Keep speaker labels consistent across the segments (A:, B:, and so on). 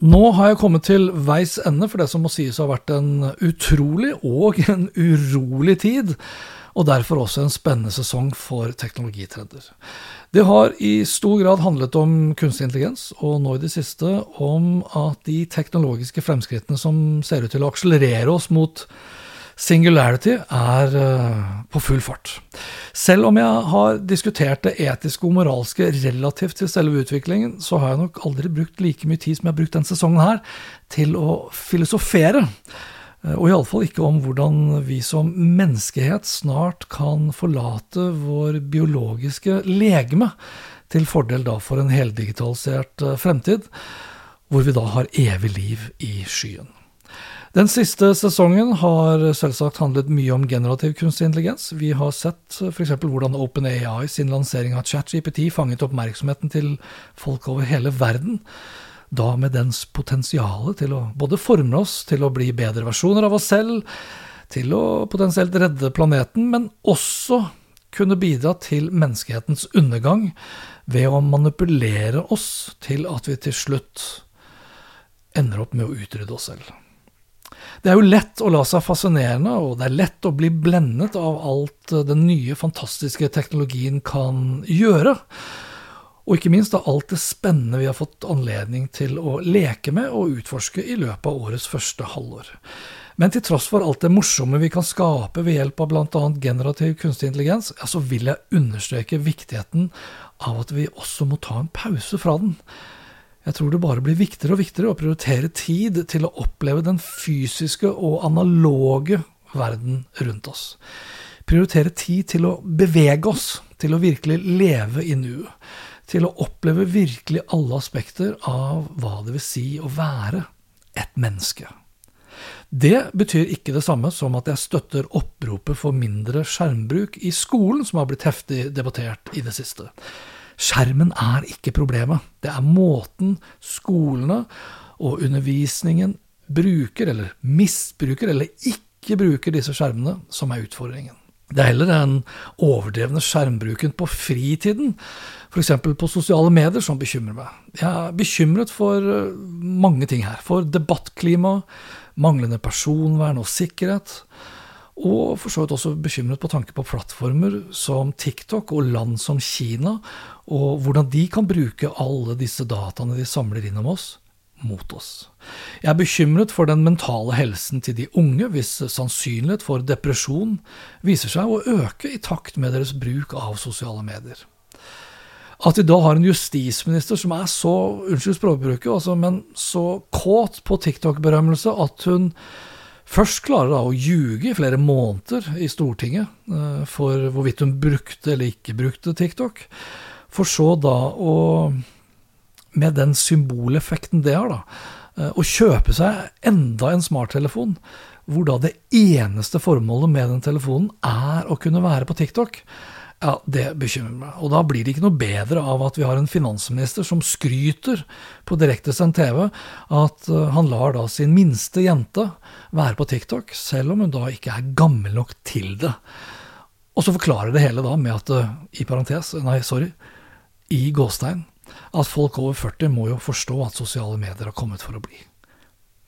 A: Nå har jeg kommet til veis ende for det som må sies å ha vært en utrolig og en urolig tid, og derfor også en spennende sesong for teknologitrender. Det har i stor grad handlet om kunstig intelligens, og nå i det siste om at de teknologiske fremskrittene som ser ut til å akselerere oss mot Singularity er uh, på full fart. Selv om jeg har diskutert det etiske og moralske relativt til selve utviklingen, så har jeg nok aldri brukt like mye tid som jeg har brukt denne sesongen her, til å filosofere. Uh, og iallfall ikke om hvordan vi som menneskehet snart kan forlate vår biologiske legeme, til fordel da for en heldigitalisert uh, fremtid, hvor vi da har evig liv i skyen. Den siste sesongen har selvsagt handlet mye om generativ kunstig intelligens. Vi har sett f.eks. hvordan OpenAI sin lansering av ChatGPT fanget oppmerksomheten til folk over hele verden. Da med dens potensial til å både forme oss til å bli bedre versjoner av oss selv, til å potensielt redde planeten, men også kunne bidra til menneskehetens undergang ved å manipulere oss til at vi til slutt ender opp med å utrydde oss selv. Det er jo lett å la seg fascinerende, og det er lett å bli blendet av alt eh, den nye, fantastiske teknologien kan gjøre. Og ikke minst av alt det spennende vi har fått anledning til å leke med og utforske i løpet av årets første halvår. Men til tross for alt det morsomme vi kan skape ved hjelp av bl.a. generativ kunstig intelligens, ja, så vil jeg understreke viktigheten av at vi også må ta en pause fra den. Jeg tror det bare blir viktigere og viktigere å prioritere tid til å oppleve den fysiske og analoge verden rundt oss. Prioritere tid til å bevege oss, til å virkelig leve i nuet. Til å oppleve virkelig alle aspekter av hva det vil si å være et menneske. Det betyr ikke det samme som at jeg støtter oppropet for mindre skjermbruk i skolen, som har blitt heftig debattert i det siste. Skjermen er ikke problemet. Det er måten skolene og undervisningen bruker, eller misbruker, eller ikke bruker disse skjermene, som er utfordringen. Det er heller den overdrevne skjermbruken på fritiden, f.eks. på sosiale medier, som bekymrer meg. Jeg er bekymret for eh, mange ting her. For debattklima, manglende personvern og sikkerhet. Og for så vidt også bekymret på tanke på plattformer som TikTok og land som Kina, og hvordan de kan bruke alle disse dataene de samler inn om oss, mot oss. Jeg er bekymret for den mentale helsen til de unge, hvis sannsynlighet for depresjon viser seg å øke i takt med deres bruk av sosiale medier. At vi da har en justisminister som er så, unnskyld språkbruket, altså, men så kåt på TikTok-berømmelse at hun først klarer da å ljuge i flere måneder i Stortinget uh, for hvorvidt hun brukte eller ikke brukte TikTok, for så da å, med den symboleffekten det har, da, uh, å kjøpe seg enda en smarttelefon, hvor da det eneste formålet med den telefonen er å kunne være på TikTok. Ja, det bekymrer meg. Og da blir det ikke noe bedre av at vi har en finansminister som skryter på direktesendt TV at uh, han lar da sin minste jente være på TikTok, selv om hun da ikke er gammel nok til det. Og så forklarer det hele da med at, uh, i parentes, nei, sorry, i gåstein, at folk over 40 må jo forstå at sosiale medier har kommet for å bli.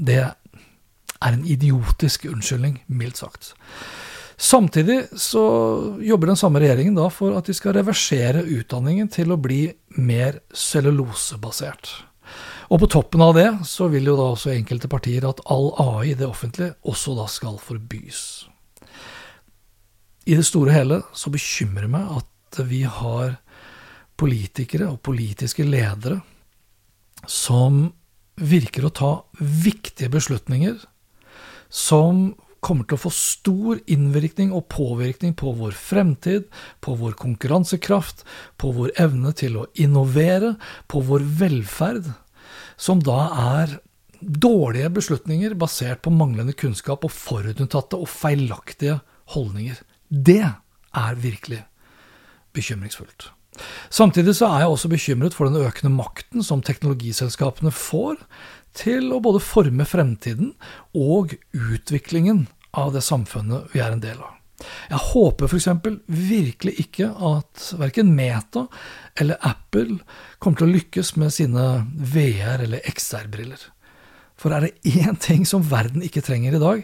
A: Det er en idiotisk unnskyldning, mildt sagt. Samtidig så jobber den samme regjeringen da for at de skal reversere utdanningen til å bli mer cellulosebasert. Og på toppen av det så vil jo da også enkelte partier at all AI i det offentlige også da skal forbys. I det store og hele så bekymrer det meg at vi har politikere og politiske ledere som virker å ta viktige beslutninger som kommer til å få stor innvirkning og påvirkning på vår fremtid, på vår konkurransekraft, på vår evne til å innovere, på vår velferd, som da er dårlige beslutninger basert på manglende kunnskap og forutinntatte og feilaktige holdninger. Det er virkelig bekymringsfullt. Samtidig så er jeg også bekymret for den økende makten som teknologiselskapene får til å både forme fremtiden og utviklingen av det samfunnet vi er en del av. Jeg håper f.eks. virkelig ikke at verken Meta eller Apple kommer til å lykkes med sine VR- eller XR-briller. For er det én ting som verden ikke trenger i dag,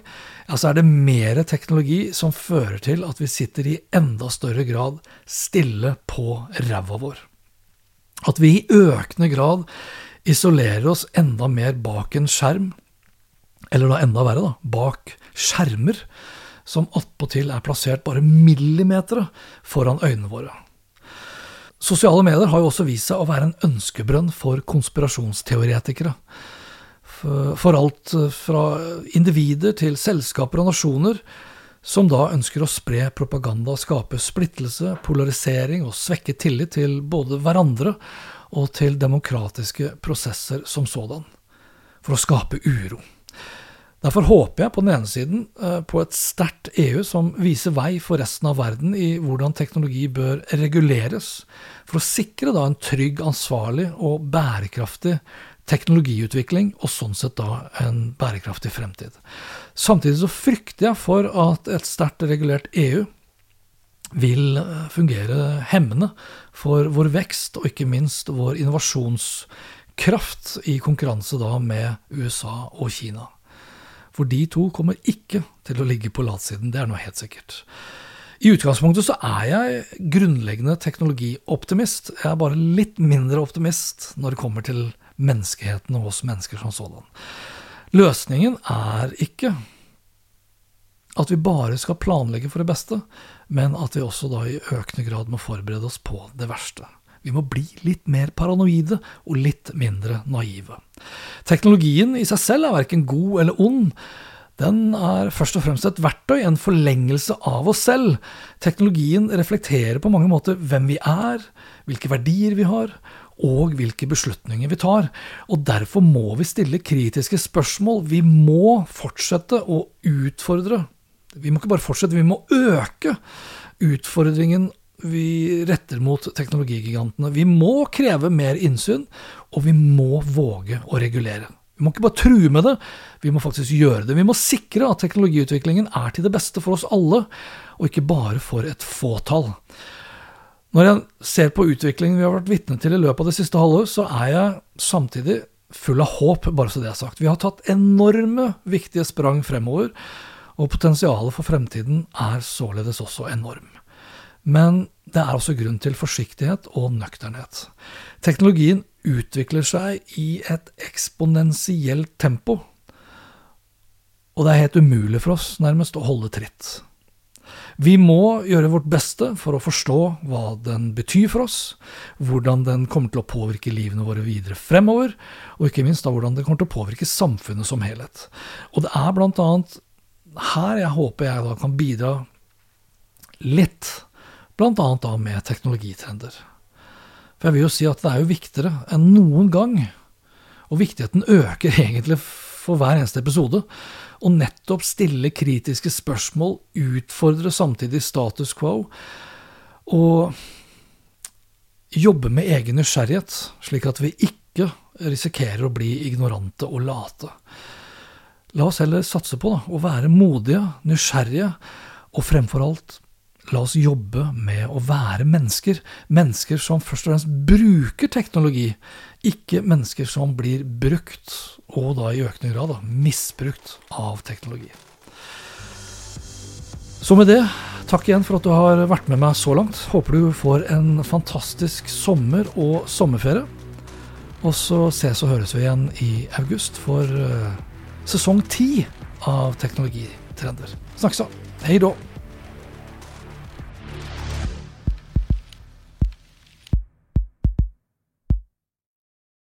A: ja, så er det mer teknologi som fører til at vi sitter i enda større grad stille på ræva vår. At vi i økende grad isolerer oss enda mer bak en skjerm, eller da enda verre, da, bak skjermer, som attpåtil er plassert bare millimeter foran øynene våre. Sosiale medier har jo også vist seg å være en ønskebrønn for konspirasjonsteoretikere. For alt fra individer til selskaper og nasjoner som da ønsker å spre propaganda, skape splittelse, polarisering og svekke tillit til både hverandre og til demokratiske prosesser som sådan, for å skape uro. Derfor håper jeg på den ene siden eh, på et sterkt EU som viser vei for resten av verden i hvordan teknologi bør reguleres, for å sikre da en trygg, ansvarlig og bærekraftig teknologiutvikling, og sånn sett da en bærekraftig fremtid. Samtidig så frykter jeg for at et sterkt regulert EU vil eh, fungere hemmende for vår vekst, og ikke minst vår innovasjonskraft i konkurranse da med USA og Kina. For de to kommer ikke til å ligge på latsiden, det er noe helt sikkert. I utgangspunktet så er jeg grunnleggende teknologioptimist. Jeg er bare litt mindre optimist når det kommer til menneskeheten og oss mennesker som sådan. Løsningen er ikke at vi bare skal planlegge for det beste, men at vi også da i økende grad må forberede oss på det verste. Vi må bli litt mer paranoide og litt mindre naive. Teknologien i seg selv er verken god eller ond. Den er først og fremst et verktøy, en forlengelse av oss selv. Teknologien reflekterer på mange måter hvem vi er, hvilke verdier vi har, og hvilke beslutninger vi tar. Og derfor må vi stille kritiske spørsmål. Vi må fortsette å utfordre vi må ikke bare fortsette, vi må øke utfordringen vi retter mot teknologigigantene. Vi må kreve mer innsyn, og vi må våge å regulere. Vi må ikke bare true med det, vi må faktisk gjøre det. Vi må sikre at teknologiutviklingen er til det beste for oss alle, og ikke bare for et fåtall. Når jeg ser på utviklingen vi har vært vitne til i løpet av det siste halvåret, så er jeg samtidig full av håp, bare så det er sagt. Vi har tatt enorme, viktige sprang fremover og potensialet for fremtiden er således også enorm. Men det er også grunn til forsiktighet og nøkternhet. Teknologien utvikler seg i et eksponentielt tempo, og det er helt umulig for oss nærmest å holde tritt. Vi må gjøre vårt beste for å forstå hva den betyr for oss, hvordan den kommer til å påvirke livene våre videre fremover, og ikke minst da hvordan den kommer til å påvirke samfunnet som helhet. Og det er blant annet her jeg håper jeg da kan bidra litt, bl.a. da med teknologitrender. For jeg vil jo si at det er jo viktigere enn noen gang, og viktigheten øker egentlig for hver eneste episode, å nettopp stille kritiske spørsmål, utfordre samtidig status quo, og jobbe med egen nysgjerrighet, slik at vi ikke risikerer å bli ignorante og late. La oss heller satse på da, å være modige, nysgjerrige, og fremfor alt, la oss jobbe med å være mennesker. Mennesker som først og fremst bruker teknologi, ikke mennesker som blir brukt, og da i økende grad da, misbrukt av teknologi. Så med det, takk igjen for at du har vært med meg så langt. Håper du får en fantastisk sommer og sommerferie. Og så ses og høres vi igjen i august for uh, sesong ti av Teknologitrender. Snakkes da. Hei da.